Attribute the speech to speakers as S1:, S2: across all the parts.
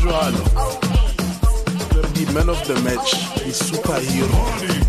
S1: jwalo. Ke re di man of the match, di superhero.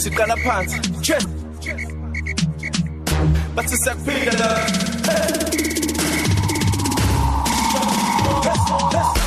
S2: siqala phansi che bathi siyakuphika la Let's go, let's go.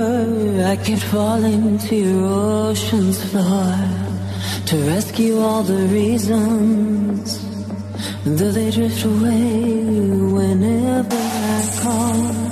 S3: river, I kept falling to your ocean's floor to rescue all the reasons, though they drift away whenever I call.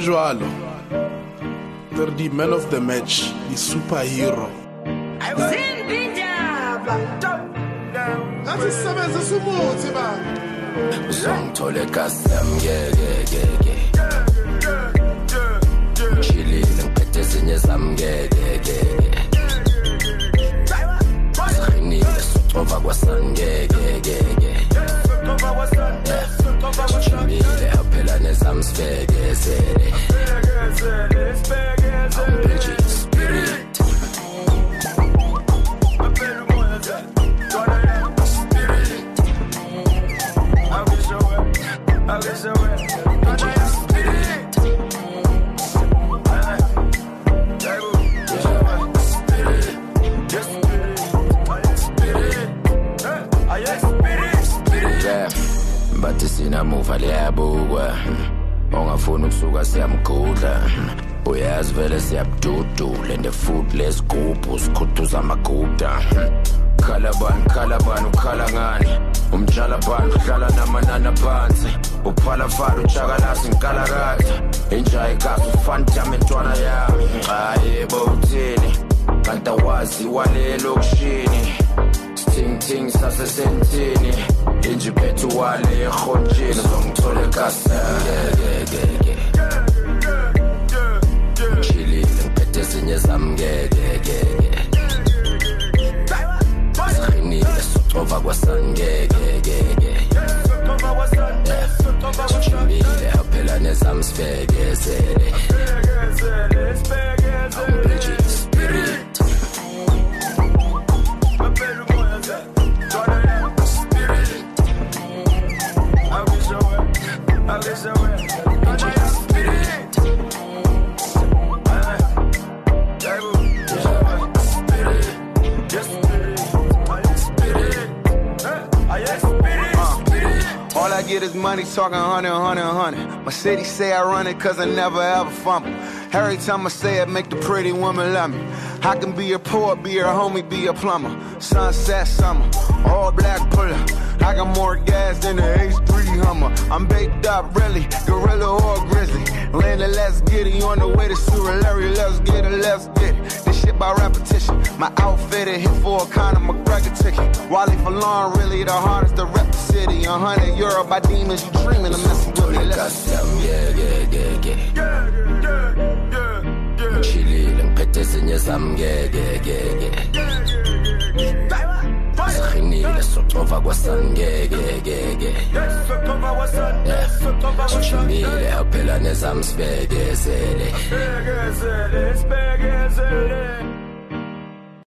S1: Jwalo, they're the man of the match, the superhero.
S4: athi sisebenzisa umuthi
S5: bani uzongithole kasiyam yekekeke ngishilile ngiqede ezinye zami ngekekeke sihinile socova kwasangekekeke Jimile aphela nezamsibhekezele
S6: Ampenje spirit Aphela umoya zayo Spirit I'll get your way I'll get your way
S5: namuva liyabukwa ongafuni ukusuka siyamgudla uyazi vele siyabududula and futhi lesigubhu sikhuduza amaguda khala bani khala bani ukhala ngani umtshala bani uhlala namanana phansi uphala fana utshakalasi nkalakatha injayi kasi ufanitama intwana yami hayi bowuthini kanti awazi walelo kushini sithingithingi sasesentini inje bethu wale ehontsheni uzongithola ekaseke chilile ngiphethe ezinye zami ngekeke siqinile socova kwasangekekeke sijimile aphela nezami sibekezele
S7: My city say I run it cause I never ever fumble. Every time I say it, make the pretty woman love me. I can be your poet, be your homie, be your plumber. Sunset summer, all black puller. I got more gas than the H3 Hummer. I'm baked up, really, gorilla or grizzly. Landed, let's get it. On the way to Seward, Larry, let's get it, let's get it. This shit by repetition. My outfit, it hit for a kind of McGregor ticket. Wally for long, really, the hardest to rep city, a hundred euro by demons. You dreaming of messing
S5: with me? Let's yeah, yeah, yeah, yeah. yeah, yeah, yeah, yeah. Ngishilile ngiphethe esinye sami ngeke ngeke Sihinile socova kwasani ngeke ngeke Ngishilile aphela nezami sibekezele
S6: Sibekezele sibekezele